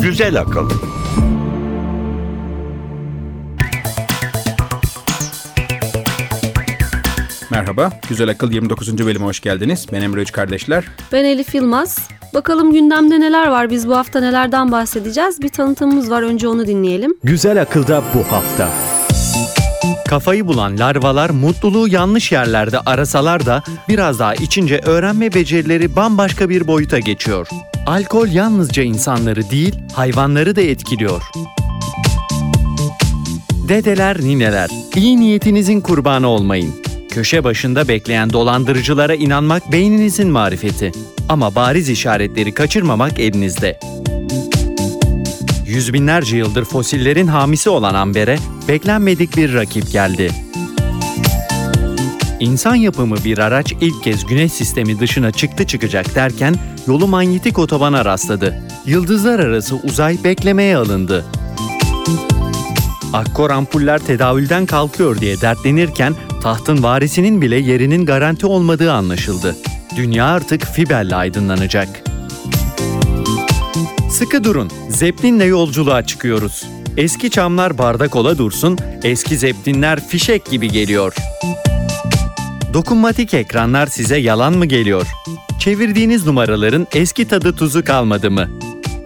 Güzel akıl. Merhaba, Güzel Akıl 29. bölüme hoş geldiniz. Ben Emre Üç Kardeşler. Ben Elif Yılmaz. Bakalım gündemde neler var? Biz bu hafta nelerden bahsedeceğiz? Bir tanıtımımız var. Önce onu dinleyelim. Güzel akılda bu hafta. Kafayı bulan larvalar mutluluğu yanlış yerlerde arasalar da biraz daha içince öğrenme becerileri bambaşka bir boyuta geçiyor. Alkol yalnızca insanları değil, hayvanları da etkiliyor. Dedeler, nineler, iyi niyetinizin kurbanı olmayın. Köşe başında bekleyen dolandırıcılara inanmak beyninizin marifeti. Ama bariz işaretleri kaçırmamak elinizde. Yüz binlerce yıldır fosillerin hamisi olan Amber'e beklenmedik bir rakip geldi. İnsan yapımı bir araç ilk kez güneş sistemi dışına çıktı çıkacak derken yolu manyetik otobana rastladı. Yıldızlar arası uzay beklemeye alındı. Akkor ampuller tedavülden kalkıyor diye dertlenirken tahtın varisinin bile yerinin garanti olmadığı anlaşıldı. Dünya artık fiberle aydınlanacak. Sıkı durun, Zeppelin'le yolculuğa çıkıyoruz. Eski çamlar bardak ola dursun, eski Zeppelinler fişek gibi geliyor. Dokunmatik ekranlar size yalan mı geliyor? Çevirdiğiniz numaraların eski tadı tuzu kalmadı mı?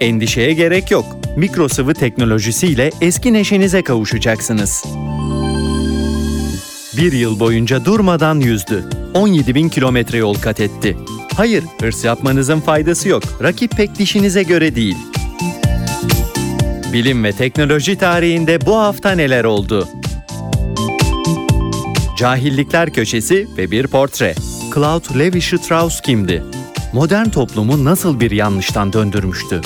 Endişeye gerek yok. Mikro teknolojisiyle eski neşenize kavuşacaksınız. Bir yıl boyunca durmadan yüzdü. 17 bin kilometre yol kat etti. Hayır, hırs yapmanızın faydası yok. Rakip pek dişinize göre değil. Bilim ve teknoloji tarihinde bu hafta neler oldu? Cahillikler Köşesi ve bir portre. Claude Levi-Strauss kimdi? Modern toplumu nasıl bir yanlıştan döndürmüştü?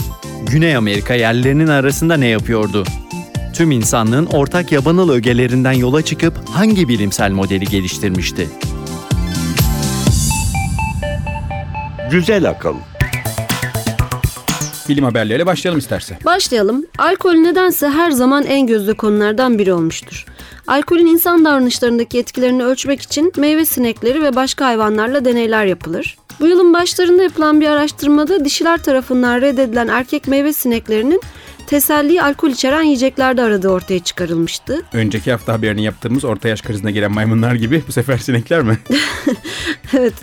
Güney Amerika yerlilerinin arasında ne yapıyordu? Tüm insanlığın ortak yabanıl ögelerinden yola çıkıp hangi bilimsel modeli geliştirmişti? Güzel akıl. Bilim haberleriyle başlayalım isterse. Başlayalım. Alkol nedense her zaman en gözde konulardan biri olmuştur. Alkolün insan davranışlarındaki etkilerini ölçmek için meyve sinekleri ve başka hayvanlarla deneyler yapılır. Bu yılın başlarında yapılan bir araştırmada dişiler tarafından reddedilen erkek meyve sineklerinin teselliyi alkol içeren yiyeceklerde aradığı ortaya çıkarılmıştı. Önceki hafta haberini yaptığımız orta yaş krizine giren maymunlar gibi bu sefer sinekler mi? evet,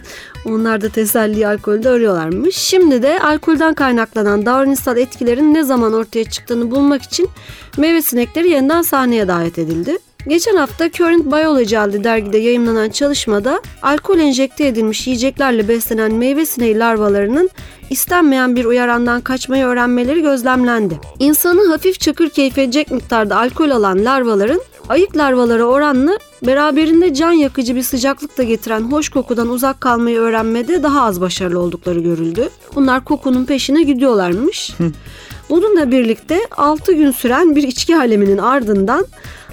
onlar da teselliyi alkolde arıyorlarmış. Şimdi de alkolden kaynaklanan davranışsal etkilerin ne zaman ortaya çıktığını bulmak için meyve sinekleri yeniden sahneye davet edildi. Geçen hafta Current Biology adlı dergide yayımlanan çalışmada alkol enjekte edilmiş yiyeceklerle beslenen meyve sineği larvalarının istenmeyen bir uyarandan kaçmayı öğrenmeleri gözlemlendi. İnsanı hafif çakır keyif edecek miktarda alkol alan larvaların ayık larvalara oranla beraberinde can yakıcı bir sıcaklık da getiren hoş kokudan uzak kalmayı öğrenmede daha az başarılı oldukları görüldü. Bunlar kokunun peşine gidiyorlarmış. Bununla birlikte 6 gün süren bir içki aleminin ardından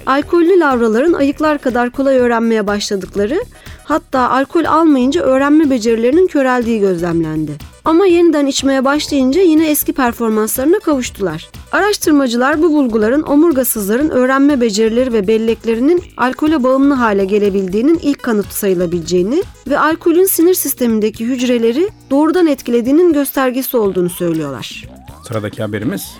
alkollü lavraların ayıklar kadar kolay öğrenmeye başladıkları, hatta alkol almayınca öğrenme becerilerinin köreldiği gözlemlendi. Ama yeniden içmeye başlayınca yine eski performanslarına kavuştular. Araştırmacılar bu bulguların omurgasızların öğrenme becerileri ve belleklerinin alkole bağımlı hale gelebildiğinin ilk kanıtı sayılabileceğini ve alkolün sinir sistemindeki hücreleri doğrudan etkilediğinin göstergesi olduğunu söylüyorlar. Sıradaki haberimiz.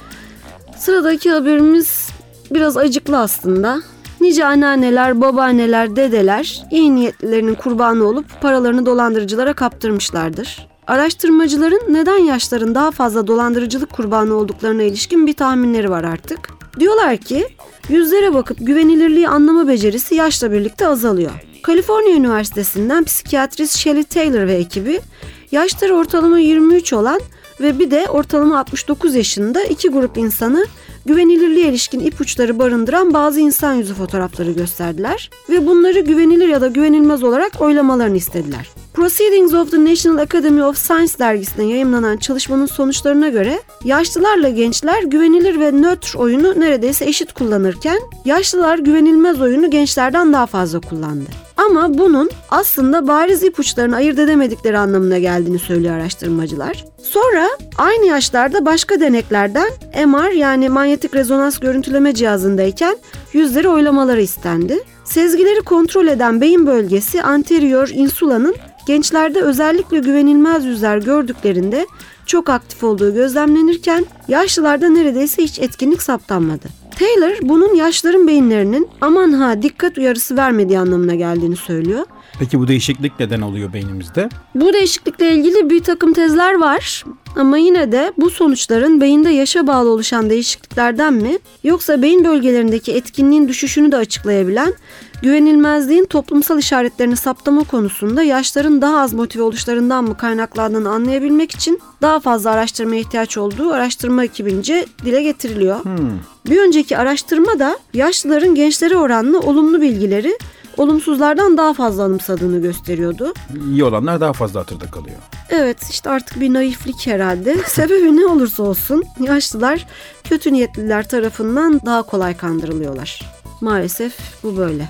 Sıradaki haberimiz biraz acıklı aslında. Nice anneanneler, babaanneler, dedeler iyi niyetlilerinin kurbanı olup paralarını dolandırıcılara kaptırmışlardır. Araştırmacıların neden yaşların daha fazla dolandırıcılık kurbanı olduklarına ilişkin bir tahminleri var artık. Diyorlar ki yüzlere bakıp güvenilirliği anlama becerisi yaşla birlikte azalıyor. Kaliforniya Üniversitesi'nden psikiyatrist Shelley Taylor ve ekibi yaşları ortalama 23 olan ve bir de ortalama 69 yaşında iki grup insanı güvenilirliğe ilişkin ipuçları barındıran bazı insan yüzü fotoğrafları gösterdiler ve bunları güvenilir ya da güvenilmez olarak oylamalarını istediler. Proceedings of the National Academy of Science dergisinde yayımlanan çalışmanın sonuçlarına göre yaşlılarla gençler güvenilir ve nötr oyunu neredeyse eşit kullanırken yaşlılar güvenilmez oyunu gençlerden daha fazla kullandı. Ama bunun aslında bariz ipuçlarını ayırt edemedikleri anlamına geldiğini söylüyor araştırmacılar. Sonra aynı yaşlarda başka deneklerden MR yani manyetik rezonans görüntüleme cihazındayken yüzleri oylamaları istendi. Sezgileri kontrol eden beyin bölgesi anterior insula'nın gençlerde özellikle güvenilmez yüzler gördüklerinde çok aktif olduğu gözlemlenirken yaşlılarda neredeyse hiç etkinlik saptanmadı. Taylor bunun yaşların beyinlerinin aman ha dikkat uyarısı vermediği anlamına geldiğini söylüyor. Peki bu değişiklik neden oluyor beynimizde? Bu değişiklikle ilgili bir takım tezler var ama yine de bu sonuçların beyinde yaşa bağlı oluşan değişikliklerden mi yoksa beyin bölgelerindeki etkinliğin düşüşünü de açıklayabilen güvenilmezliğin toplumsal işaretlerini saptama konusunda yaşların daha az motive oluşlarından mı kaynaklandığını anlayabilmek için daha fazla araştırmaya ihtiyaç olduğu araştırma ekibince dile getiriliyor. Bir önceki araştırma da yaşlıların gençlere oranla olumlu bilgileri olumsuzlardan daha fazla anımsadığını gösteriyordu. İyi olanlar daha fazla hatırda kalıyor. Evet işte artık bir naiflik herhalde. Sebebi ne olursa olsun yaşlılar kötü niyetliler tarafından daha kolay kandırılıyorlar. Maalesef bu böyle.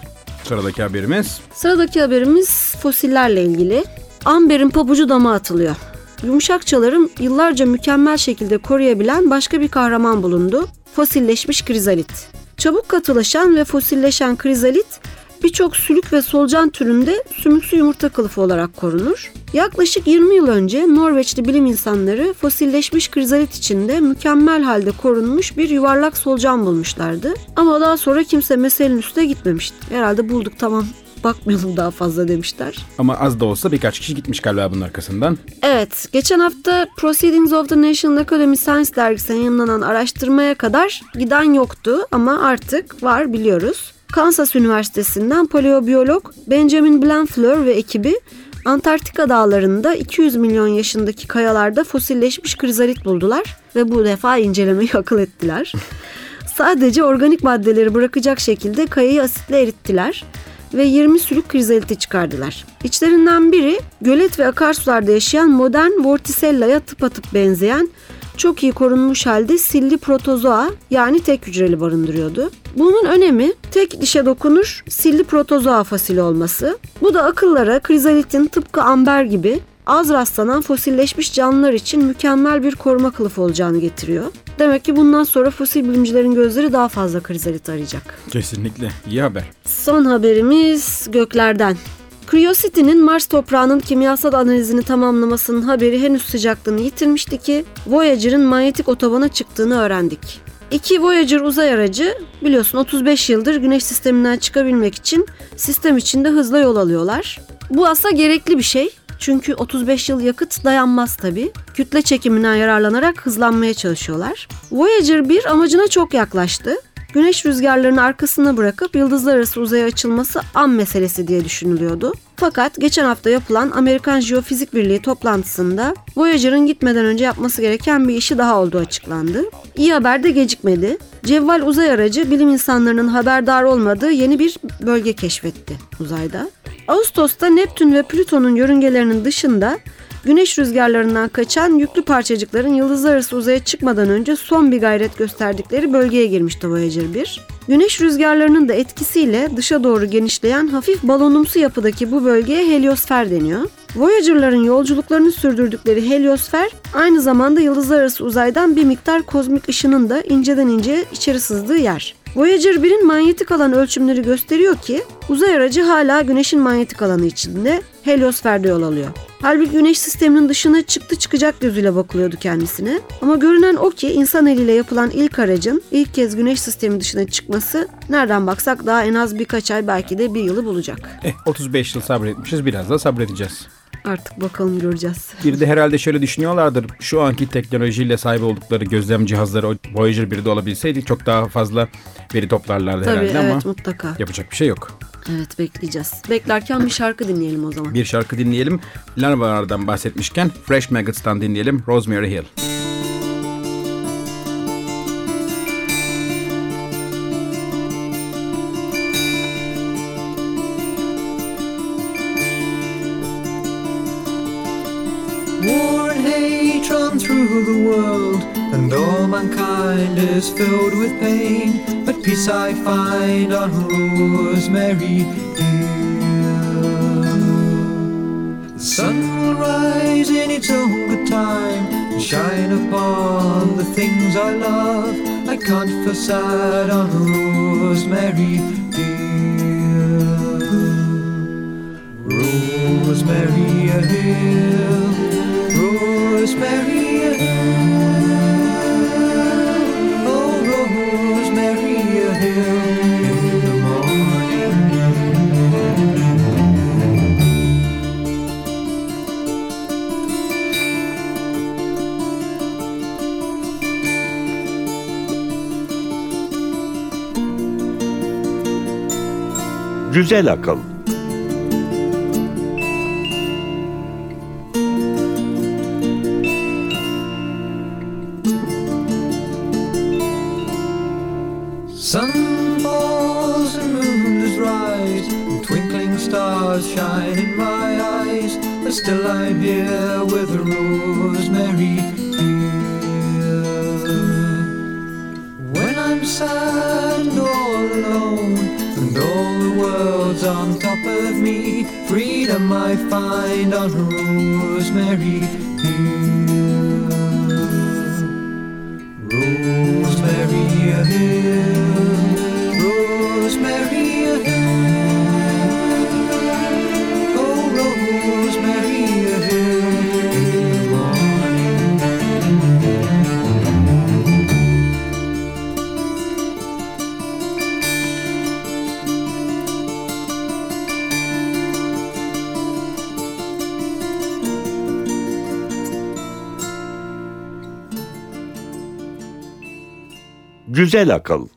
Sıradaki haberimiz Sıradaki haberimiz fosillerle ilgili. Amber'in pabucu dama atılıyor. Yumuşakçalarım yıllarca mükemmel şekilde koruyabilen başka bir kahraman bulundu. Fosilleşmiş krizalit. Çabuk katılaşan ve fosilleşen krizalit birçok sülük ve solucan türünde sümüksü yumurta kılıfı olarak korunur. Yaklaşık 20 yıl önce Norveçli bilim insanları fosilleşmiş krizalit içinde mükemmel halde korunmuş bir yuvarlak solucan bulmuşlardı. Ama daha sonra kimse meselenin üstüne gitmemişti. Herhalde bulduk tamam bakmayalım daha fazla demişler. ama az da olsa birkaç kişi gitmiş galiba bunun arkasından. Evet, geçen hafta Proceedings of the National Academy Science dergisine yayınlanan araştırmaya kadar giden yoktu ama artık var biliyoruz. Kansas Üniversitesi'nden paleobiyolog Benjamin Blanfleur ve ekibi Antarktika dağlarında 200 milyon yaşındaki kayalarda fosilleşmiş krizalit buldular ve bu defa incelemeyi akıl ettiler. Sadece organik maddeleri bırakacak şekilde kayayı asitle erittiler ve 20 sülük krizaliti çıkardılar. İçlerinden biri gölet ve akarsularda yaşayan modern Vorticella'ya tıpatıp benzeyen çok iyi korunmuş halde silli protozoa yani tek hücreli barındırıyordu. Bunun önemi tek dişe dokunur silli protozoa fosili olması. Bu da akıllara krizalitin tıpkı amber gibi az rastlanan fosilleşmiş canlılar için mükemmel bir koruma kılıfı olacağını getiriyor. Demek ki bundan sonra fosil bilimcilerin gözleri daha fazla krizalit arayacak. Kesinlikle iyi haber. Son haberimiz göklerden. Curiosity'nin Mars toprağının kimyasal analizini tamamlamasının haberi henüz sıcaklığını yitirmişti ki Voyager'ın manyetik otobana çıktığını öğrendik. İki Voyager uzay aracı biliyorsun 35 yıldır Güneş sisteminden çıkabilmek için sistem içinde hızla yol alıyorlar. Bu aslında gerekli bir şey. Çünkü 35 yıl yakıt dayanmaz tabii. Kütle çekiminden yararlanarak hızlanmaya çalışıyorlar. Voyager 1 amacına çok yaklaştı. Güneş rüzgarlarını arkasına bırakıp yıldızlar arası uzaya açılması an meselesi diye düşünülüyordu. Fakat geçen hafta yapılan Amerikan Jeofizik Birliği toplantısında Voyager'ın gitmeden önce yapması gereken bir işi daha olduğu açıklandı. İyi haber de gecikmedi. Cevval uzay aracı bilim insanlarının haberdar olmadığı yeni bir bölge keşfetti uzayda. Ağustos'ta Neptün ve Plüton'un yörüngelerinin dışında Güneş rüzgarlarından kaçan yüklü parçacıkların yıldızlar arası uzaya çıkmadan önce son bir gayret gösterdikleri bölgeye girmişti Voyager 1. Güneş rüzgarlarının da etkisiyle dışa doğru genişleyen hafif balonumsu yapıdaki bu bölgeye heliosfer deniyor. Voyager'ların yolculuklarını sürdürdükleri heliosfer aynı zamanda yıldızlar arası uzaydan bir miktar kozmik ışının da inceden inceye içeri sızdığı yer. Voyager 1'in manyetik alan ölçümleri gösteriyor ki uzay aracı hala güneşin manyetik alanı içinde heliosferde yol alıyor. Halbuki güneş sisteminin dışına çıktı çıkacak gözüyle bakılıyordu kendisine. Ama görünen o ki insan eliyle yapılan ilk aracın ilk kez güneş sistemi dışına çıkması nereden baksak daha en az birkaç ay belki de bir yılı bulacak. Eh 35 yıl sabretmişiz biraz da sabredeceğiz. Artık bakalım göreceğiz. Bir de herhalde şöyle düşünüyorlardır. Şu anki teknolojiyle sahip oldukları gözlem cihazları Voyager 1'de olabilseydi çok daha fazla veri toplarlardı Tabii herhalde evet ama mutlaka. yapacak bir şey yok. Evet bekleyeceğiz. Beklerken bir şarkı dinleyelim o zaman. Bir şarkı dinleyelim. Larvalardan bahsetmişken Fresh Maggots'tan dinleyelim Rosemary Hill. Worn hate through the world mankind is filled with pain. But peace I find on Rosemary Hill. The sun will rise in its own good time and shine upon the things I love. I can't feel sad on Rosemary Hill. Rosemary Hill, Rosemary Güzel akıl. Güzel akıl.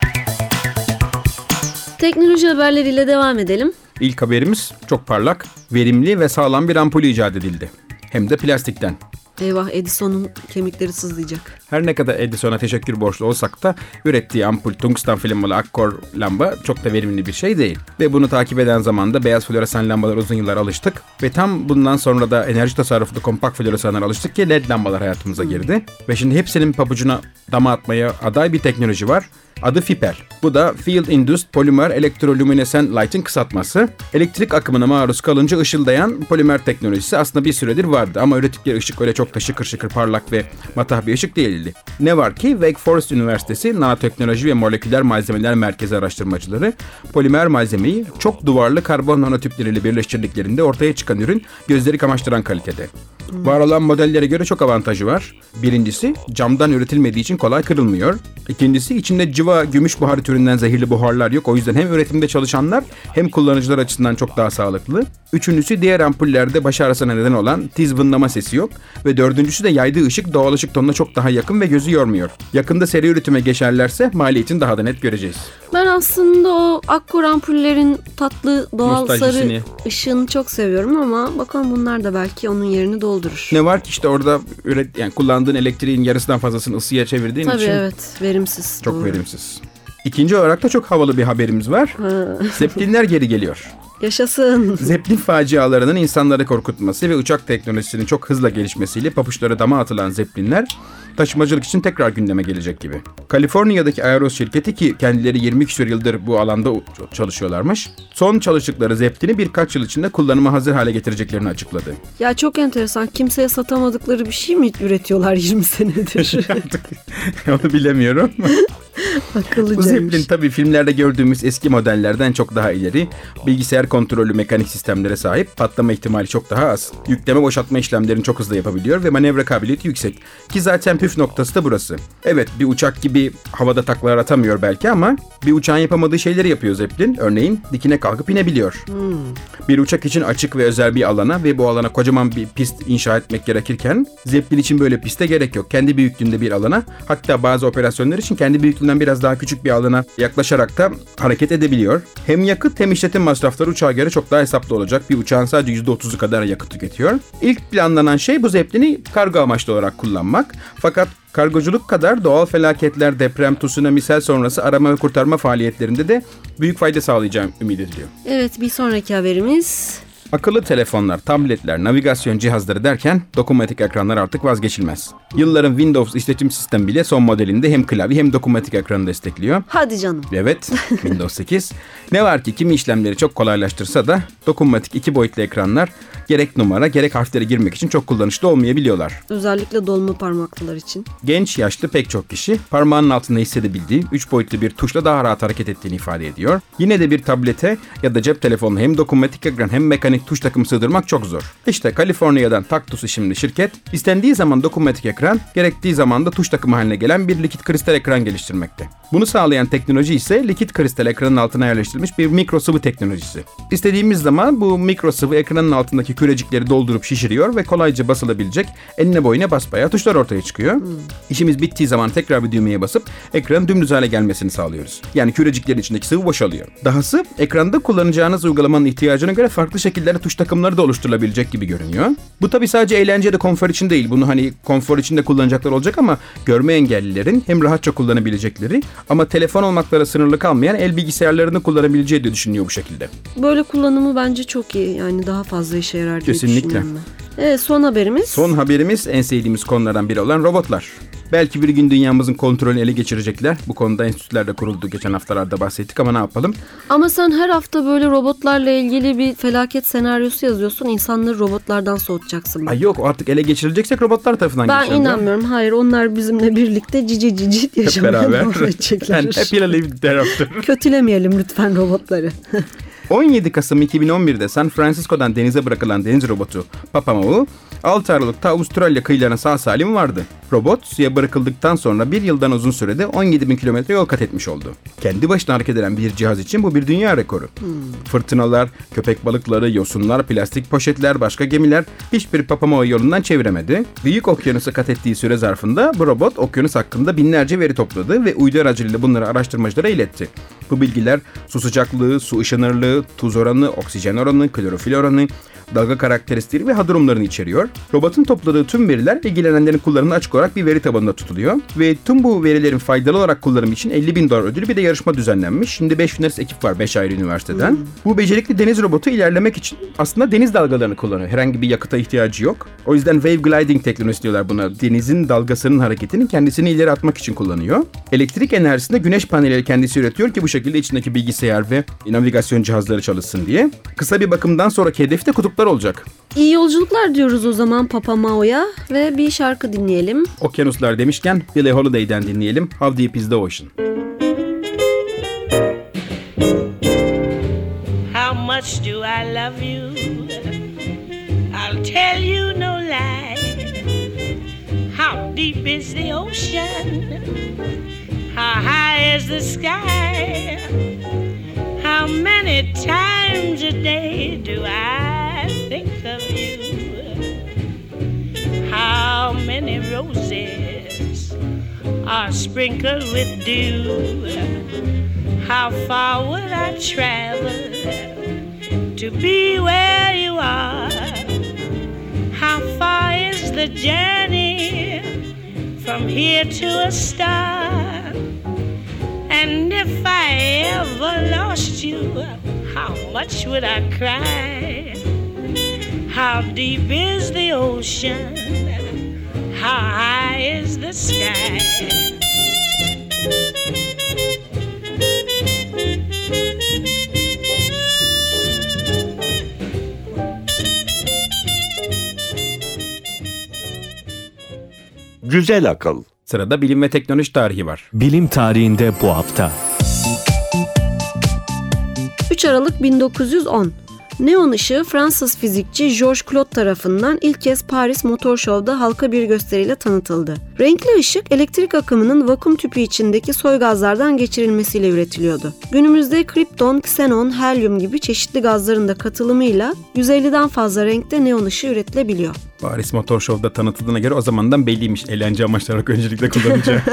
Teknoloji haberleriyle devam edelim. İlk haberimiz çok parlak, verimli ve sağlam bir ampul icat edildi. Hem de plastikten. Eyvah Edison'un kemikleri sızlayacak. Her ne kadar Edison'a teşekkür borçlu olsak da ürettiği ampul tungsten filmli akkor lamba çok da verimli bir şey değil. Ve bunu takip eden zamanda beyaz floresan lambalara uzun yıllar alıştık. Ve tam bundan sonra da enerji tasarruflu kompakt floresanlara alıştık ki LED lambalar hayatımıza girdi. Ve şimdi hepsinin pabucuna dama atmaya aday bir teknoloji var. Adı FIPEL. Bu da Field Induced Polymer Electroluminescent Light'in kısaltması. Elektrik akımına maruz kalınca ışıldayan polimer teknolojisi aslında bir süredir vardı ama ürettikleri ışık öyle çok da şıkır şıkır parlak ve matah bir ışık değildi. Ne var ki Wake Forest Üniversitesi Nanoteknoloji ve Moleküler Malzemeler Merkezi araştırmacıları polimer malzemeyi çok duvarlı karbon nanotüpleriyle birleştirdiklerinde ortaya çıkan ürün gözleri kamaştıran kalitede. Var olan modellere göre çok avantajı var. Birincisi camdan üretilmediği için kolay kırılmıyor. İkincisi içinde cıva gümüş buharı türünden zehirli buharlar yok. O yüzden hem üretimde çalışanlar hem kullanıcılar açısından çok daha sağlıklı. Üçüncüsü diğer ampullerde baş ağrısına neden olan tiz vınlama sesi yok. Ve dördüncüsü de yaydığı ışık doğal ışık tonuna çok daha yakın ve gözü yormuyor. Yakında seri üretime geçerlerse maliyetini daha da net göreceğiz. Ben aslında o akkor ampullerin tatlı doğal sarı ışığını çok seviyorum ama bakalım bunlar da belki onun yerini doldurur. Ne var ki işte orada üret yani kullandığın elektriğin yarısından fazlasını ısıya çevirdiğin Tabii için evet verimsiz. çok doğru. verimsiz. İkinci olarak da çok havalı bir haberimiz var. Zeppelinler geri geliyor. Yaşasın. Zeppelin facialarının insanları korkutması ve uçak teknolojisinin çok hızla gelişmesiyle papuçlara dama atılan Zeppelinler taşımacılık için tekrar gündeme gelecek gibi. Kaliforniya'daki Aeros şirketi ki kendileri 20 küsur yıldır bu alanda çalışıyorlarmış. Son çalıştıkları Zeppelin'i birkaç yıl içinde kullanıma hazır hale getireceklerini açıkladı. Ya çok enteresan. Kimseye satamadıkları bir şey mi üretiyorlar 20 senedir? Onu bilemiyorum. Bu Akıllıcaymış. Zeppelin tabii filmlerde gördüğümüz eski modellerden çok daha ileri. Bilgisayar kontrollü mekanik sistemlere sahip. Patlama ihtimali çok daha az. Yükleme boşaltma işlemlerini çok hızlı yapabiliyor ve manevra kabiliyeti yüksek. Ki zaten püf noktası da burası. Evet bir uçak gibi havada taklalar atamıyor belki ama bir uçağın yapamadığı şeyleri yapıyor Zeppelin. Örneğin dikine kalkıp inebiliyor. Bir uçak için açık ve özel bir alana ve bu alana kocaman bir pist inşa etmek gerekirken Zeppelin için böyle piste gerek yok. Kendi büyüklüğünde bir alana hatta bazı operasyonlar için kendi büyüklüğünden biraz daha küçük bir alana yaklaşarak da hareket edebiliyor. Hem yakıt hem işletim masrafları uçağa göre çok daha hesaplı olacak. Bir uçağın sadece %30'u kadar yakıt tüketiyor. İlk planlanan şey bu Zeppelin'i kargo amaçlı olarak kullanmak. Fakat Kargoculuk kadar doğal felaketler, deprem, tsunami, sel sonrası arama ve kurtarma faaliyetlerinde de büyük fayda sağlayacağı ümit ediliyor. Evet bir sonraki haberimiz Akıllı telefonlar, tabletler, navigasyon cihazları derken dokunmatik ekranlar artık vazgeçilmez. Yılların Windows işletim sistemi bile son modelinde hem klavye hem dokunmatik ekranı destekliyor. Hadi canım. Evet, Windows 8. Ne var ki kimi işlemleri çok kolaylaştırsa da dokunmatik iki boyutlu ekranlar gerek numara gerek harfleri girmek için çok kullanışlı olmayabiliyorlar. Özellikle dolma parmaklılar için. Genç, yaşlı pek çok kişi parmağının altında hissedebildiği 3 boyutlu bir tuşla daha rahat hareket ettiğini ifade ediyor. Yine de bir tablete ya da cep telefonuna hem dokunmatik ekran hem mekanik tuş takımı sığdırmak çok zor. İşte Kaliforniya'dan Taktus isimli şirket istendiği zaman dokunmatik ekran, gerektiği zaman da tuş takımı haline gelen bir likit kristal ekran geliştirmekte. Bunu sağlayan teknoloji ise likit kristal ekranın altına yerleştirilmiş bir mikro sıvı teknolojisi. İstediğimiz zaman bu mikro sıvı ekranın altındaki kürecikleri doldurup şişiriyor ve kolayca basılabilecek eline boyuna basbayağı tuşlar ortaya çıkıyor. İşimiz bittiği zaman tekrar bir düğmeye basıp ekranın dümdüz hale gelmesini sağlıyoruz. Yani küreciklerin içindeki sıvı boşalıyor. Dahası ekranda kullanacağınız uygulamanın ihtiyacına göre farklı şekillerde tuş takımları da oluşturulabilecek gibi görünüyor. Bu tabi sadece eğlence de konfor için değil. Bunu hani konfor için de kullanacaklar olacak ama görme engellilerin hem rahatça kullanabilecekleri ama telefon olmaklara sınırlı kalmayan el bilgisayarlarını kullanabileceği de düşünüyor bu şekilde. Böyle kullanımı bence çok iyi. Yani daha fazla işe yarar diye Kesinlikle. düşünüyorum ben. Evet son haberimiz. Son haberimiz en sevdiğimiz konulardan biri olan robotlar. Belki bir gün dünyamızın kontrolünü ele geçirecekler. Bu konuda enstitüler de kuruldu. Geçen haftalarda bahsettik ama ne yapalım? Ama sen her hafta böyle robotlarla ilgili bir felaket senaryosu yazıyorsun. İnsanları robotlardan soğutacaksın. Ay yok artık ele geçireceksek robotlar tarafından ben geçirelim. inanmıyorum. Hayır onlar bizimle birlikte cici cici yaşamaya devam And edecekler. live thereafter. Kötülemeyelim lütfen robotları. 17 Kasım 2011'de San Francisco'dan denize bırakılan deniz robotu Papamau, 6 Aralık'ta Avustralya kıyılarına sağ salim vardı. Robot suya bırakıldıktan sonra bir yıldan uzun sürede 17 bin kilometre yol kat etmiş oldu. Kendi başına hareket eden bir cihaz için bu bir dünya rekoru. Fırtınalar, köpek balıkları, yosunlar, plastik poşetler, başka gemiler hiçbir Papamau yolundan çeviremedi. Büyük okyanusu kat ettiği süre zarfında bu robot okyanus hakkında binlerce veri topladı ve uydu aracılığıyla bunları araştırmacılara iletti. Bu bilgiler su sıcaklığı, su ışınırlığı, tuz oranı, oksijen oranı, klorofil oranı, dalga karakteristiği ve hadrumlarını içeriyor. Robotun topladığı tüm veriler ilgilenenlerin kullanımına açık olarak bir veri tabanında tutuluyor. Ve tüm bu verilerin faydalı olarak kullanımı için 50 bin dolar ödülü bir de yarışma düzenlenmiş. Şimdi 5 finalist ekip var 5 ayrı üniversiteden. Bu becerikli deniz robotu ilerlemek için aslında deniz dalgalarını kullanıyor. Herhangi bir yakıta ihtiyacı yok. O yüzden wave gliding teknolojisi diyorlar buna. Denizin dalgasının hareketini kendisini ileri atmak için kullanıyor. Elektrik enerjisini de güneş panelleri kendisi üretiyor ki bu şekilde içindeki bilgisayar ve navigasyon cihazları çalışsın diye. Kısa bir bakımdan sonraki hedefi de kutuplar olacak. İyi yolculuklar diyoruz o zaman Papa Mao'ya ve bir şarkı dinleyelim. Okyanuslar demişken Billie Holiday'den dinleyelim. How Deep Is The Ocean. How much do I love you? I'll tell you no lie. How deep is the ocean? How high is the sky? How many times a day do I think of you? How many roses are sprinkled with dew? How far would I travel to be where you are? How far is the journey from here to a star? And if I ever lost you, how much would I cry? How deep is the ocean? How high is the sky? Güzel akıl. Sırada bilim ve teknoloji tarihi var. Bilim tarihinde bu hafta. 3 Aralık 1910. Neon ışığı Fransız fizikçi Georges Claude tarafından ilk kez Paris Motor Show'da halka bir gösteriyle tanıtıldı. Renkli ışık elektrik akımının vakum tüpü içindeki soy gazlardan geçirilmesiyle üretiliyordu. Günümüzde kripton, ksenon, helyum gibi çeşitli gazların da katılımıyla 150'den fazla renkte neon ışığı üretilebiliyor. Paris Motor Show'da tanıtıldığına göre o zamandan belliymiş eğlence amaçlı olarak öncelikle kullanacağı.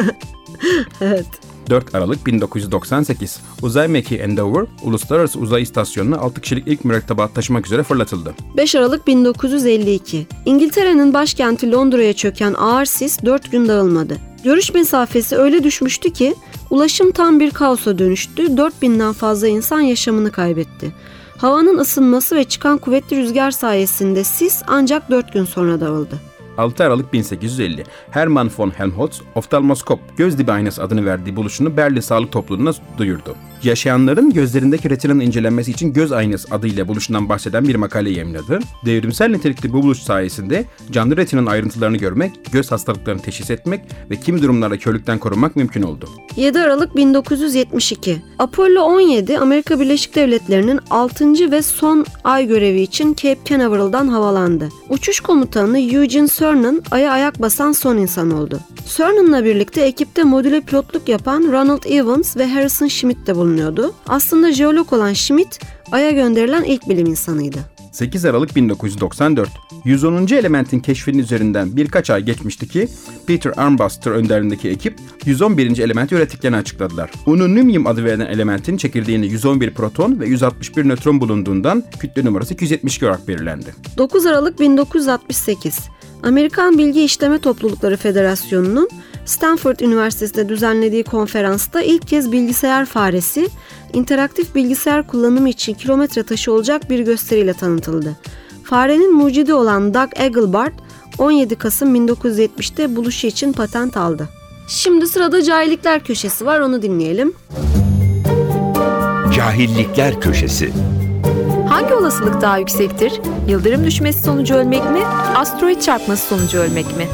Evet. 4 Aralık 1998 uzay mekiği Endeavour, Uluslararası Uzay İstasyonu'na 6 kişilik ilk mürettebat taşımak üzere fırlatıldı. 5 Aralık 1952. İngiltere'nin başkenti Londra'ya çöken ağır sis 4 gün dağılmadı. Görüş mesafesi öyle düşmüştü ki Ulaşım tam bir kaosa dönüştü. 4000'den fazla insan yaşamını kaybetti. Havanın ısınması ve çıkan kuvvetli rüzgar sayesinde sis ancak 4 gün sonra dağıldı. 6 Aralık 1850 Hermann von Helmholtz oftalmoskop göz dibi aynası adını verdiği buluşunu Berlin Sağlık Topluluğu'na duyurdu. Yaşayanların gözlerindeki retinanın incelenmesi için göz aynası adıyla buluşundan bahseden bir makale yayınladı. Devrimsel nitelikli bu buluş sayesinde canlı retinanın ayrıntılarını görmek, göz hastalıklarını teşhis etmek ve kimi durumlarda körlükten korunmak mümkün oldu. 7 Aralık 1972 Apollo 17 Amerika Birleşik Devletleri'nin 6. ve son ay görevi için Cape Canaveral'dan havalandı. Uçuş komutanı Eugene Cernan Ay'a ayak basan son insan oldu. Cernan'la birlikte ekipte modüle pilotluk yapan Ronald Evans ve Harrison Schmitt de bulunuyordu. Aslında jeolog olan Schmitt Ay'a gönderilen ilk bilim insanıydı. 8 Aralık 1994 110. elementin keşfinin üzerinden birkaç ay geçmişti ki Peter Armbuster önderliğindeki ekip 111. elementi ürettiklerini açıkladılar. Ununium adı verilen elementin çekirdeğinde 111 proton ve 161 nötron bulunduğundan kütle numarası 272 olarak belirlendi. 9 Aralık 1968 Amerikan Bilgi İşleme Toplulukları Federasyonu'nun Stanford Üniversitesi'nde düzenlediği konferansta ilk kez bilgisayar faresi, interaktif bilgisayar kullanımı için kilometre taşı olacak bir gösteriyle tanıtıldı. Farenin mucidi olan Doug Engelbart 17 Kasım 1970'te buluşu için patent aldı. Şimdi sırada cahillikler köşesi var onu dinleyelim. Cahillikler Köşesi Hangi olasılık daha yüksektir? Yıldırım düşmesi sonucu ölmek mi? Asteroid çarpması sonucu ölmek mi?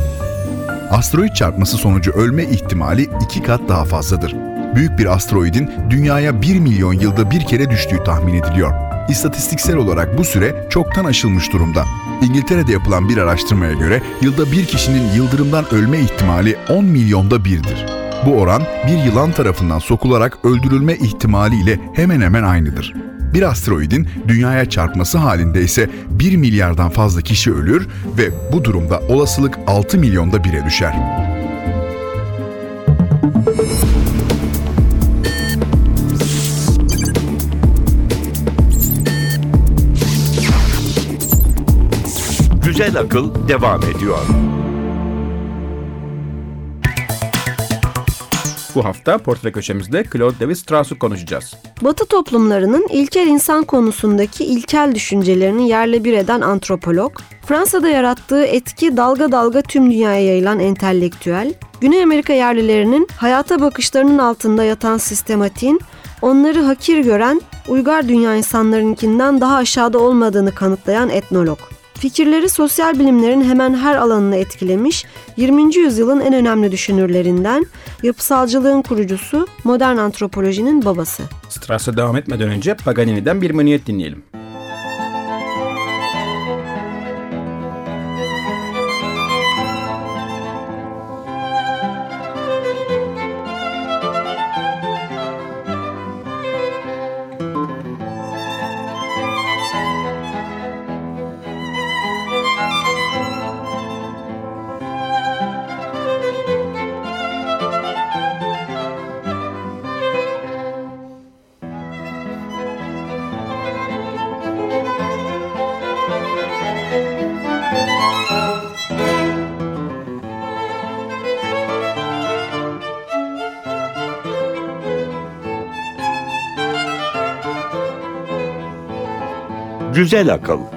Asteroid çarpması sonucu ölme ihtimali iki kat daha fazladır. Büyük bir asteroidin dünyaya 1 milyon yılda bir kere düştüğü tahmin ediliyor. İstatistiksel olarak bu süre çoktan aşılmış durumda. İngiltere'de yapılan bir araştırmaya göre yılda bir kişinin yıldırımdan ölme ihtimali 10 milyonda birdir. Bu oran bir yılan tarafından sokularak öldürülme ihtimaliyle hemen hemen aynıdır. Bir asteroidin dünyaya çarpması halinde ise 1 milyardan fazla kişi ölür ve bu durumda olasılık 6 milyonda bire düşer. Güzel Akıl devam ediyor. Bu hafta portre köşemizde Claude Levi-Strauss'u konuşacağız. Batı toplumlarının ilkel insan konusundaki ilkel düşüncelerini yerle bir eden antropolog, Fransa'da yarattığı etki dalga dalga tüm dünyaya yayılan entelektüel, Güney Amerika yerlilerinin hayata bakışlarının altında yatan sistematiğin, onları hakir gören uygar dünya insanlarınkinden daha aşağıda olmadığını kanıtlayan etnolog. Fikirleri sosyal bilimlerin hemen her alanını etkilemiş, 20. yüzyılın en önemli düşünürlerinden, yapısalcılığın kurucusu, modern antropolojinin babası. Strauss'a devam etmeden önce Paganini'den bir menüet dinleyelim. Güzel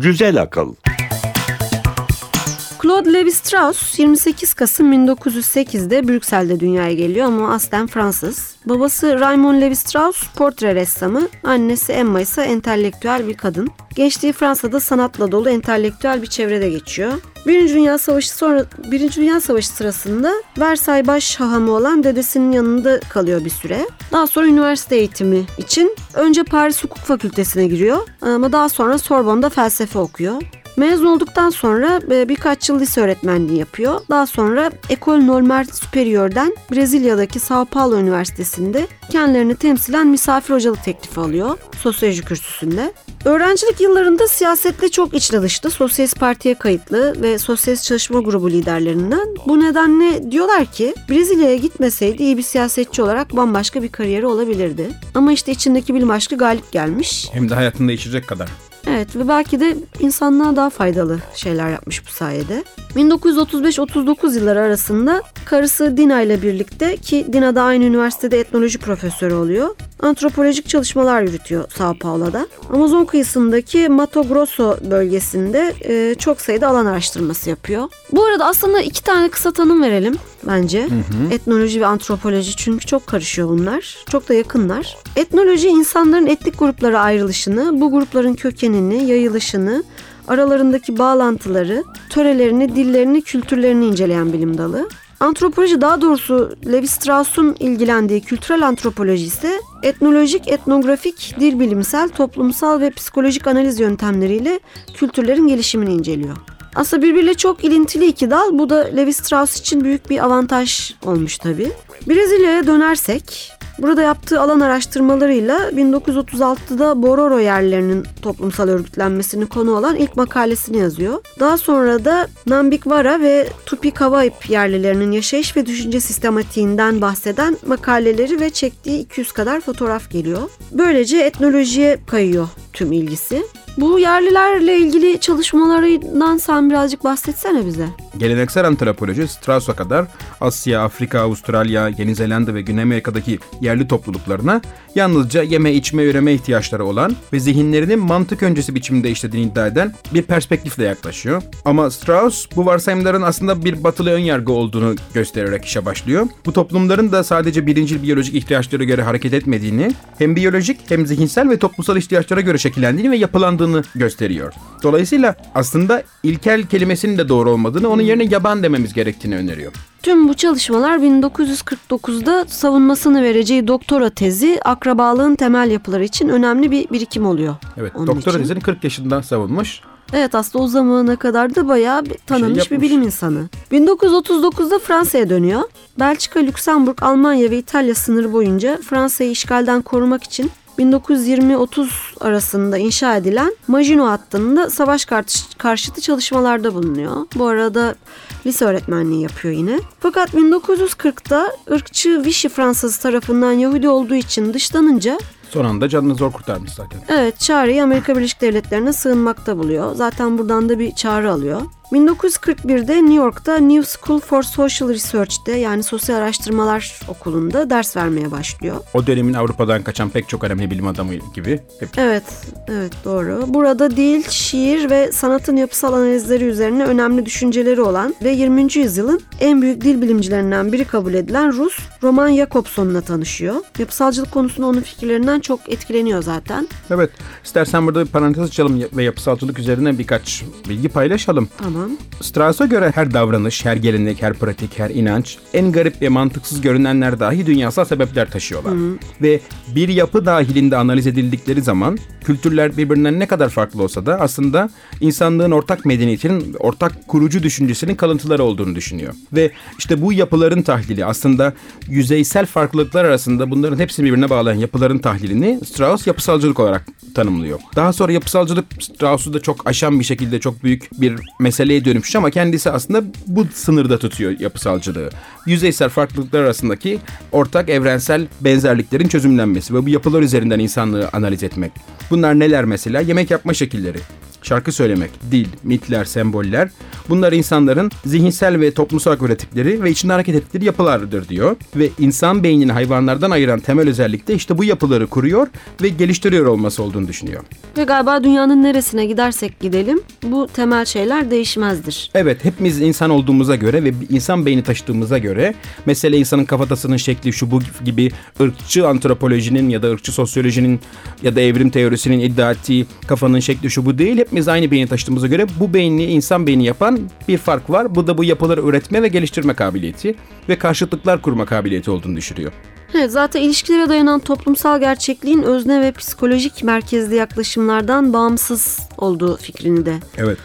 Güzel Akıl Claude Levi-Strauss 28 Kasım 1908'de Brüksel'de dünyaya geliyor ama aslen Fransız. Babası Raymond Levi-Strauss portre ressamı, annesi Emma ise entelektüel bir kadın. Gençliği Fransa'da sanatla dolu entelektüel bir çevrede geçiyor. Birinci Dünya Savaşı sonra Birinci Dünya Savaşı sırasında Versay baş hahamı olan dedesinin yanında kalıyor bir süre. Daha sonra üniversite eğitimi için önce Paris Hukuk Fakültesine giriyor ama daha sonra Sorbonne'da felsefe okuyor. Mezun olduktan sonra e, birkaç yıl lise öğretmenliği yapıyor. Daha sonra Ecole Normale Supérieur'den Brezilya'daki Sao Paulo Üniversitesi'nde kendilerini temsilen misafir hocalık teklifi alıyor sosyoloji kürsüsünde. Öğrencilik yıllarında siyasetle çok içli dışlı, Sosyalist Parti'ye kayıtlı ve Sosyalist Çalışma Grubu liderlerinden. Bu nedenle diyorlar ki Brezilya'ya gitmeseydi iyi bir siyasetçi olarak bambaşka bir kariyeri olabilirdi. Ama işte içindeki bilim aşkı galip gelmiş. Hem de hayatını değiştirecek kadar. Evet ve belki de insanlığa daha faydalı şeyler yapmış bu sayede. 1935-39 yılları arasında karısı Dina ile birlikte ki Dina da aynı üniversitede etnoloji profesörü oluyor. Antropolojik çalışmalar yürütüyor Sao Paulo'da. Amazon kıyısındaki Mato Grosso bölgesinde e, çok sayıda alan araştırması yapıyor. Bu arada aslında iki tane kısa tanım verelim bence. Etnoloji ve antropoloji çünkü çok karışıyor bunlar. Çok da yakınlar. Etnoloji insanların etnik gruplara ayrılışını, bu grupların kökenini, yayılışını, aralarındaki bağlantıları, törelerini, dillerini, kültürlerini inceleyen bilim dalı. Antropoloji daha doğrusu Levi Strauss'un ilgilendiği kültürel antropoloji ise etnolojik, etnografik, dil bilimsel, toplumsal ve psikolojik analiz yöntemleriyle kültürlerin gelişimini inceliyor. Aslında birbiriyle çok ilintili iki dal. Bu da Levi Strauss için büyük bir avantaj olmuş tabii. Brezilya'ya dönersek, burada yaptığı alan araştırmalarıyla 1936'da Bororo yerlerinin toplumsal örgütlenmesini konu olan ilk makalesini yazıyor. Daha sonra da Nambikvara ve Tupikavaip yerlilerinin yaşayış ve düşünce sistematiğinden bahseden makaleleri ve çektiği 200 kadar fotoğraf geliyor. Böylece etnolojiye kayıyor tüm ilgisi. Bu yerlilerle ilgili çalışmalarından sen birazcık bahsetsene bize. Geleneksel antropoloji Strauss'a kadar Asya, Afrika, Avustralya, Yeni Zelanda ve Güney Amerika'daki yerli topluluklarına yalnızca yeme, içme, üreme ihtiyaçları olan ve zihinlerinin mantık öncesi biçimde işlediğini iddia eden bir perspektifle yaklaşıyor. Ama Strauss bu varsayımların aslında bir batılı önyargı olduğunu göstererek işe başlıyor. Bu toplumların da sadece birinci biyolojik ihtiyaçlara göre hareket etmediğini, hem biyolojik hem zihinsel ve toplumsal ihtiyaçlara göre şekillendiğini ve yapılandığını gösteriyor. Dolayısıyla aslında ilkel kelimesinin de doğru olmadığını, onun yerine yaban dememiz gerektiğini öneriyor. Tüm bu çalışmalar 1949'da savunmasını vereceği doktora tezi akrabalığın temel yapıları için önemli bir birikim oluyor. Evet, onun doktora için. tezini 40 yaşında savunmuş. Evet aslında o zamana kadar da bayağı bir tanınmış bir, yapmış. bilim insanı. 1939'da Fransa'ya dönüyor. Belçika, Lüksemburg, Almanya ve İtalya sınırı boyunca Fransa'yı işgalden korumak için 1920-30 arasında inşa edilen Maginot hattında savaş karşı- karşıtı çalışmalarda bulunuyor. Bu arada lise öğretmenliği yapıyor yine. Fakat 1940'da ırkçı Vichy Fransız tarafından Yahudi olduğu için dışlanınca Son anda canını zor kurtarmış zaten. Evet çağrıyı Amerika Birleşik Devletleri'ne sığınmakta buluyor. Zaten buradan da bir çağrı alıyor. 1941'de New York'ta New School for Social Research'te yani Sosyal Araştırmalar Okulu'nda ders vermeye başlıyor. O dönemin Avrupa'dan kaçan pek çok önemli bilim adamı gibi. Hep Evet, evet doğru. Burada dil, şiir ve sanatın yapısal analizleri üzerine önemli düşünceleri olan ve 20. yüzyılın en büyük dil bilimcilerinden biri kabul edilen Rus Roman Jakobson'la tanışıyor. Yapısalcılık konusunda onun fikirlerinden çok etkileniyor zaten. Evet. İstersen burada bir parantez açalım ve yapısalcılık üzerine birkaç bilgi paylaşalım. Tamam. Strauss'a göre her davranış, her gelenek, her pratik, her inanç en garip ve mantıksız görünenler dahi dünyasal sebepler taşıyorlar. Ve bir yapı dahilinde analiz edildikleri zaman kültürler birbirinden ne kadar farklı olsa da aslında insanlığın ortak medeniyetinin, ortak kurucu düşüncesinin kalıntıları olduğunu düşünüyor. Ve işte bu yapıların tahlili aslında yüzeysel farklılıklar arasında bunların hepsini birbirine bağlayan yapıların tahlilini Strauss yapısalcılık olarak tanımlıyor. Daha sonra yapısalcılık Strauss'u da çok aşan bir şekilde çok büyük bir meseleye dönüşmüş ama kendisi aslında bu sınırda tutuyor yapısalcılığı. Yüzeysel farklılıklar arasındaki ortak evrensel benzerliklerin çözümlenmesi ve bu yapılar üzerinden insanlığı analiz etmek. Bunlar neler mesela? Yemek yapma şekilleri, şarkı söylemek, dil, mitler, semboller bunlar insanların zihinsel ve toplumsal olarak ürettikleri ve içinde hareket ettikleri yapılardır diyor. Ve insan beynini hayvanlardan ayıran temel özellik de işte bu yapıları kuruyor ve geliştiriyor olması olduğunu düşünüyor. Ve galiba dünyanın neresine gidersek gidelim bu temel şeyler değişmezdir. Evet hepimiz insan olduğumuza göre ve insan beyni taşıdığımıza göre mesele insanın kafatasının şekli şu bu gibi ırkçı antropolojinin ya da ırkçı sosyolojinin ya da evrim teorisinin iddia ettiği kafanın şekli şu bu değil. Hepimiz aynı beyni taşıdığımıza göre bu beyni insan beyni yapan bir fark var. Bu da bu yapıları üretme ve geliştirme kabiliyeti ve karşıtlıklar kurma kabiliyeti olduğunu düşünüyor. Evet, zaten ilişkilere dayanan toplumsal gerçekliğin özne ve psikolojik merkezli yaklaşımlardan bağımsız olduğu fikrini de Evet.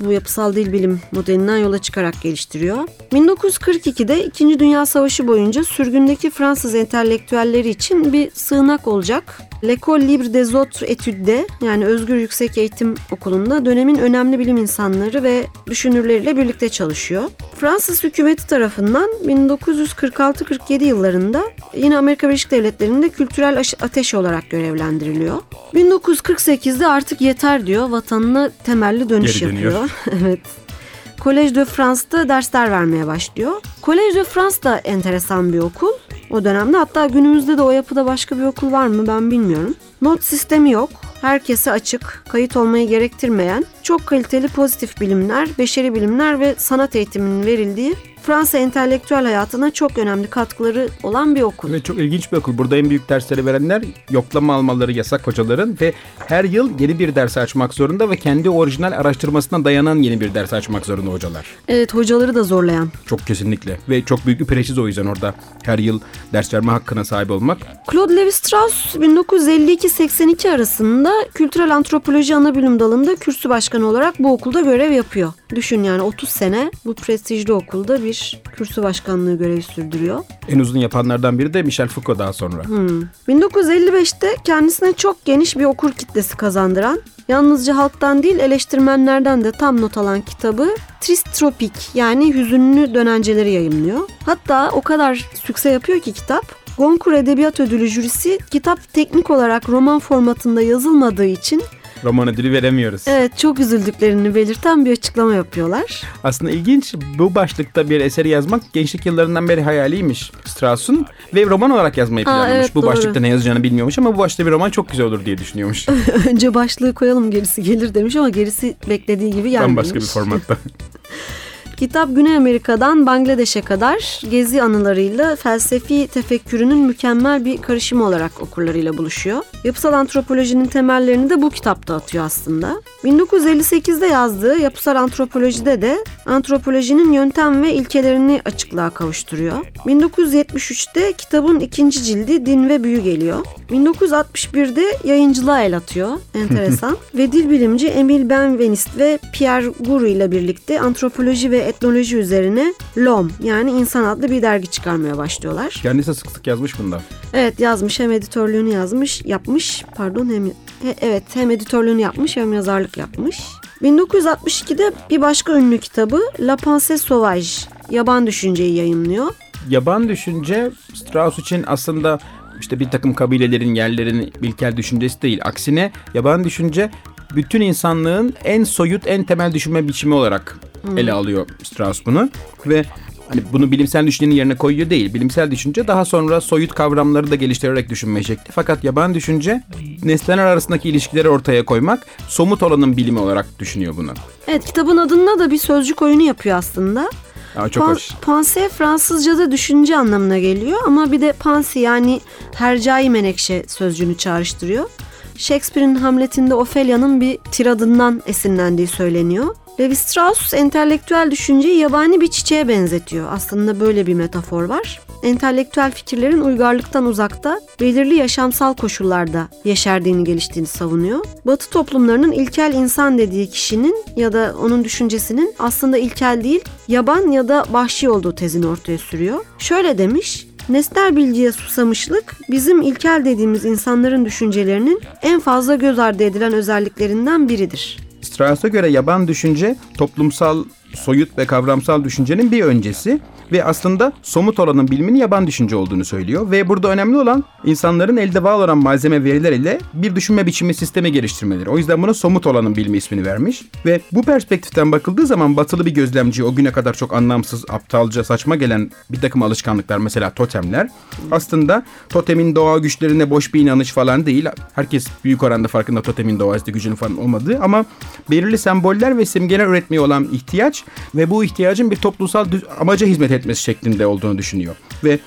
Bu yapısal dil bilim modelinden yola çıkarak geliştiriyor. 1942'de 2. Dünya Savaşı boyunca sürgündeki Fransız entelektüelleri için bir sığınak olacak. L'École Libre des Autres Études yani Özgür Yüksek Eğitim Okulu'nda dönemin önemli bilim insanları ve düşünürleriyle birlikte çalışıyor. Fransız hükümeti tarafından 1946-47 yıllarında yine Amerika Birleşik Devletleri'nde kültürel ateş olarak görevlendiriliyor. 1948'de artık yeter diyor vatanına temelli dönüş Geri dönüyor. yapıyor. evet. Collège de France'da dersler vermeye başlıyor. Collège de France da enteresan bir okul o dönemde. Hatta günümüzde de o yapıda başka bir okul var mı ben bilmiyorum. Not sistemi yok. Herkese açık, kayıt olmayı gerektirmeyen, çok kaliteli pozitif bilimler, beşeri bilimler ve sanat eğitiminin verildiği Fransa entelektüel hayatına çok önemli katkıları olan bir okul. Ve çok ilginç bir okul. Burada en büyük dersleri verenler yoklama almaları yasak hocaların ve her yıl yeni bir ders açmak zorunda ve kendi orijinal araştırmasına dayanan yeni bir ders açmak zorunda hocalar. Evet hocaları da zorlayan. Çok kesinlikle ve çok büyük bir preşiz o yüzden orada her yıl ders verme hakkına sahip olmak. Claude Levi-Strauss 1952-82 arasında kültürel antropoloji ana bilim dalında kürsü başkanı olarak bu okulda görev yapıyor. Düşün yani 30 sene bu prestijli okulda bir kürsü başkanlığı görevi sürdürüyor. En uzun yapanlardan biri de Michel Foucault daha sonra. Hmm. 1955'te kendisine çok geniş bir okur kitlesi kazandıran, yalnızca halktan değil eleştirmenlerden de tam not alan kitabı Tristropik yani hüzünlü dönenceleri yayımlıyor. Hatta o kadar sükse yapıyor ki kitap Goncourt Edebiyat Ödülü jürisi kitap teknik olarak roman formatında yazılmadığı için Roman ödülü veremiyoruz. Evet çok üzüldüklerini belirten bir açıklama yapıyorlar. Aslında ilginç bu başlıkta bir eseri yazmak gençlik yıllarından beri hayaliymiş Strauss'un ve roman olarak yazmayı Aa, planlamış. evet, bu doğru. başlıkta ne yazacağını bilmiyormuş ama bu başlıkta bir roman çok güzel olur diye düşünüyormuş. Önce başlığı koyalım gerisi gelir demiş ama gerisi beklediği gibi gelmemiş. Bambaşka bir formatta. Kitap Güney Amerika'dan Bangladeş'e kadar gezi anılarıyla felsefi tefekkürünün mükemmel bir karışımı olarak okurlarıyla buluşuyor. Yapısal antropolojinin temellerini de bu kitapta atıyor aslında. 1958'de yazdığı Yapısal Antropolojide de antropolojinin yöntem ve ilkelerini açıklığa kavuşturuyor. 1973'te kitabın ikinci cildi Din ve Büyü geliyor. 1961'de yayıncılığa el atıyor. Enteresan. ve dil bilimci Emil Benveniste ve Pierre Guru ile birlikte antropoloji ve etnoloji üzerine LOM yani insan adlı bir dergi çıkarmaya başlıyorlar. Kendisi sık sık yazmış bunda. Evet yazmış hem editörlüğünü yazmış yapmış pardon hem he- evet hem editörlüğünü yapmış hem yazarlık yapmış. 1962'de bir başka ünlü kitabı La Pensée Sauvage Yaban Düşünceyi yayınlıyor. Yaban düşünce Strauss için aslında işte bir takım kabilelerin, yerlerin ilkel düşüncesi değil. Aksine yaban düşünce bütün insanlığın en soyut, en temel düşünme biçimi olarak ele alıyor Strauss bunu. Ve hani bunu bilimsel düşüncenin yerine koyuyor değil. Bilimsel düşünce daha sonra soyut kavramları da geliştirerek düşünme şekli. Fakat yaban düşünce nesneler arasındaki ilişkileri ortaya koymak, somut olanın bilimi olarak düşünüyor bunu. Evet kitabın adında da bir sözcük oyunu yapıyor aslında. Aa, çok Pan- hoş. Pensée Fransızca'da düşünce anlamına geliyor ama bir de pensée yani hercai menekşe sözcüğünü çağrıştırıyor. Shakespeare'in Hamlet'inde Ophelia'nın bir tiradından esinlendiği söyleniyor. Levi Strauss entelektüel düşünceyi yabani bir çiçeğe benzetiyor. Aslında böyle bir metafor var. Entelektüel fikirlerin uygarlıktan uzakta, belirli yaşamsal koşullarda yeşerdiğini, geliştiğini savunuyor. Batı toplumlarının ilkel insan dediği kişinin ya da onun düşüncesinin aslında ilkel değil, yaban ya da vahşi olduğu tezini ortaya sürüyor. Şöyle demiş, Nesnel bilgiye susamışlık bizim ilkel dediğimiz insanların düşüncelerinin en fazla göz ardı edilen özelliklerinden biridir. Strauss'a göre yaban düşünce toplumsal, soyut ve kavramsal düşüncenin bir öncesi ve aslında somut olanın biliminin yaban düşünce olduğunu söylüyor. Ve burada önemli olan insanların elde var olan malzeme veriler ile bir düşünme biçimi sistemi geliştirmeleri. O yüzden buna somut olanın bilimi ismini vermiş. Ve bu perspektiften bakıldığı zaman batılı bir gözlemci o güne kadar çok anlamsız, aptalca, saçma gelen bir takım alışkanlıklar mesela totemler aslında totemin doğa güçlerine boş bir inanış falan değil. Herkes büyük oranda farkında totemin doğaüstü gücünün falan olmadığı ama belirli semboller ve simgeler üretmeye olan ihtiyaç ve bu ihtiyacın bir toplumsal amaca hizmet etmesi şeklinde olduğunu düşünüyor. Ve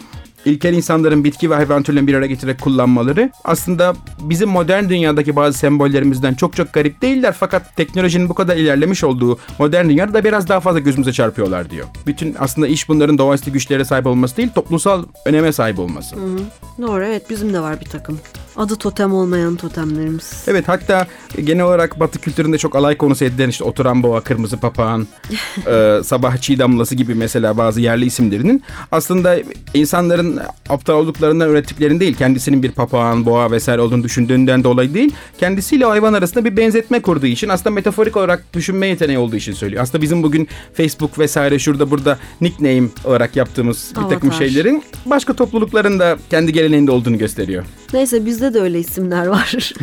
ilkel insanların bitki ve hayvan türlerini bir araya getirerek kullanmaları aslında bizim modern dünyadaki bazı sembollerimizden çok çok garip değiller fakat teknolojinin bu kadar ilerlemiş olduğu modern dünyada da biraz daha fazla gözümüze çarpıyorlar diyor. Bütün aslında iş bunların doğaüstü güçlere sahip olması değil toplumsal öneme sahip olması. Doğru evet bizim de var bir takım Adı totem olmayan totemlerimiz. Evet hatta genel olarak Batı kültüründe çok alay konusu edilen işte oturan boğa, kırmızı papağan, e, sabah çiğ damlası gibi mesela bazı yerli isimlerinin aslında insanların aptal olduklarından ürettiklerini değil, kendisinin bir papağan, boğa vesaire olduğunu düşündüğünden dolayı değil, kendisiyle hayvan arasında bir benzetme kurduğu için aslında metaforik olarak düşünme yeteneği olduğu için söylüyor. Aslında bizim bugün Facebook vesaire şurada burada nickname olarak yaptığımız bir takım Avatar. şeylerin başka toplulukların da kendi geleneğinde olduğunu gösteriyor. Neyse bizde de öyle isimler var.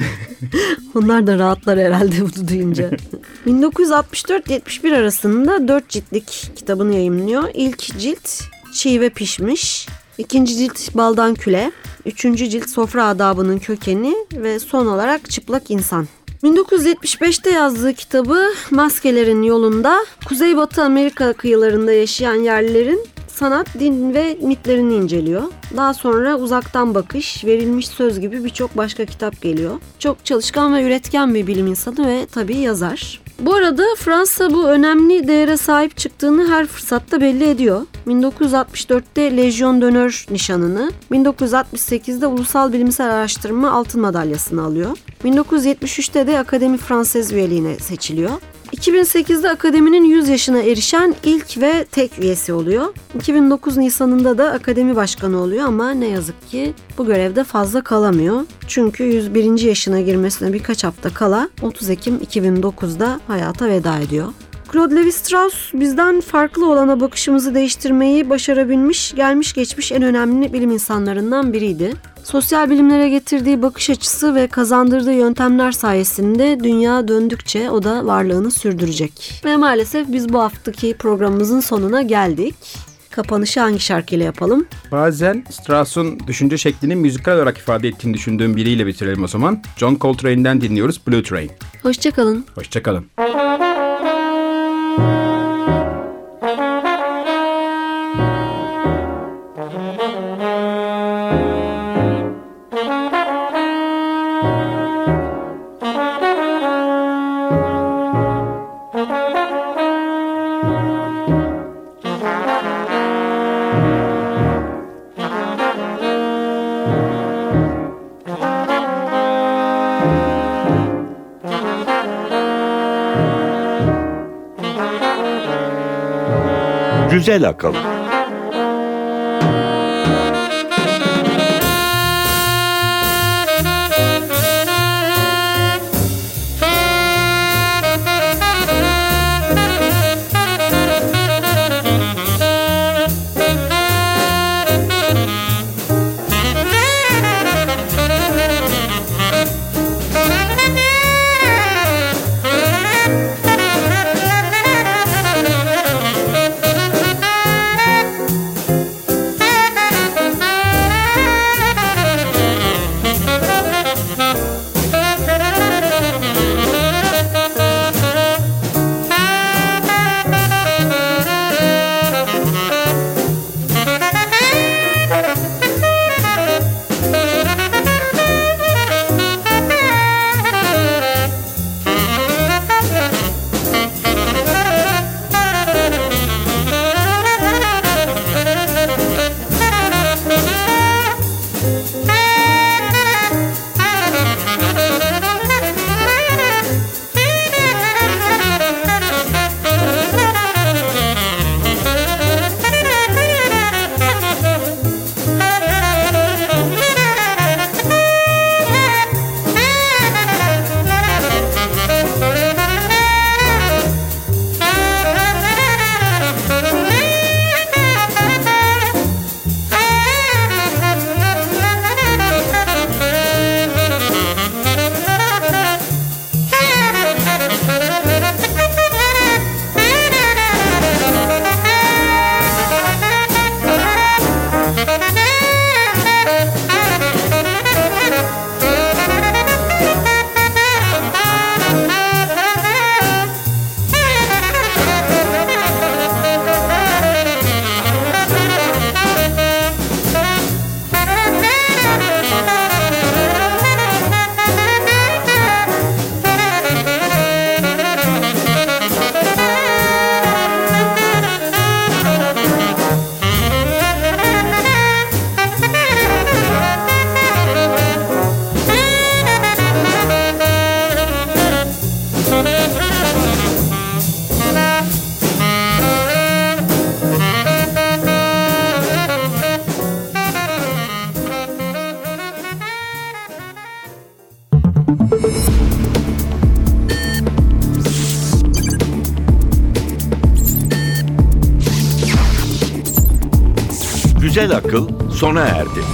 Onlar da rahatlar herhalde bunu duyunca. 1964-71 arasında 4 ciltlik kitabını yayımlıyor. İlk cilt Çiğ ve Pişmiş. ikinci cilt Baldan Küle. Üçüncü cilt Sofra Adabının Kökeni ve son olarak Çıplak İnsan. 1975'te yazdığı kitabı Maskelerin Yolunda Kuzeybatı Amerika kıyılarında yaşayan yerlilerin sanat, din ve mitlerini inceliyor. Daha sonra uzaktan bakış, verilmiş söz gibi birçok başka kitap geliyor. Çok çalışkan ve üretken bir bilim insanı ve tabii yazar. Bu arada Fransa bu önemli değere sahip çıktığını her fırsatta belli ediyor. 1964'te Lejyon d'Honneur nişanını, 1968'de Ulusal Bilimsel Araştırma Altın Madalyasını alıyor. 1973'te de Akademi Fransız üyeliğine seçiliyor. 2008'de akademinin 100 yaşına erişen ilk ve tek üyesi oluyor. 2009 Nisan'ında da akademi başkanı oluyor ama ne yazık ki bu görevde fazla kalamıyor. Çünkü 101. yaşına girmesine birkaç hafta kala 30 Ekim 2009'da hayata veda ediyor. Claude Lévi-Strauss bizden farklı olana bakışımızı değiştirmeyi başarabilmiş, gelmiş geçmiş en önemli bilim insanlarından biriydi. Sosyal bilimlere getirdiği bakış açısı ve kazandırdığı yöntemler sayesinde dünya döndükçe o da varlığını sürdürecek. Ve maalesef biz bu haftaki programımızın sonuna geldik. Kapanışı hangi şarkıyla yapalım? Bazen Strauss'un düşünce şeklini müzikal olarak ifade ettiğini düşündüğüm biriyle bitirelim o zaman. John Coltrane'den dinliyoruz Blue Train. Hoşçakalın. Hoşçakalın. Güzel akıl. Sona erdi.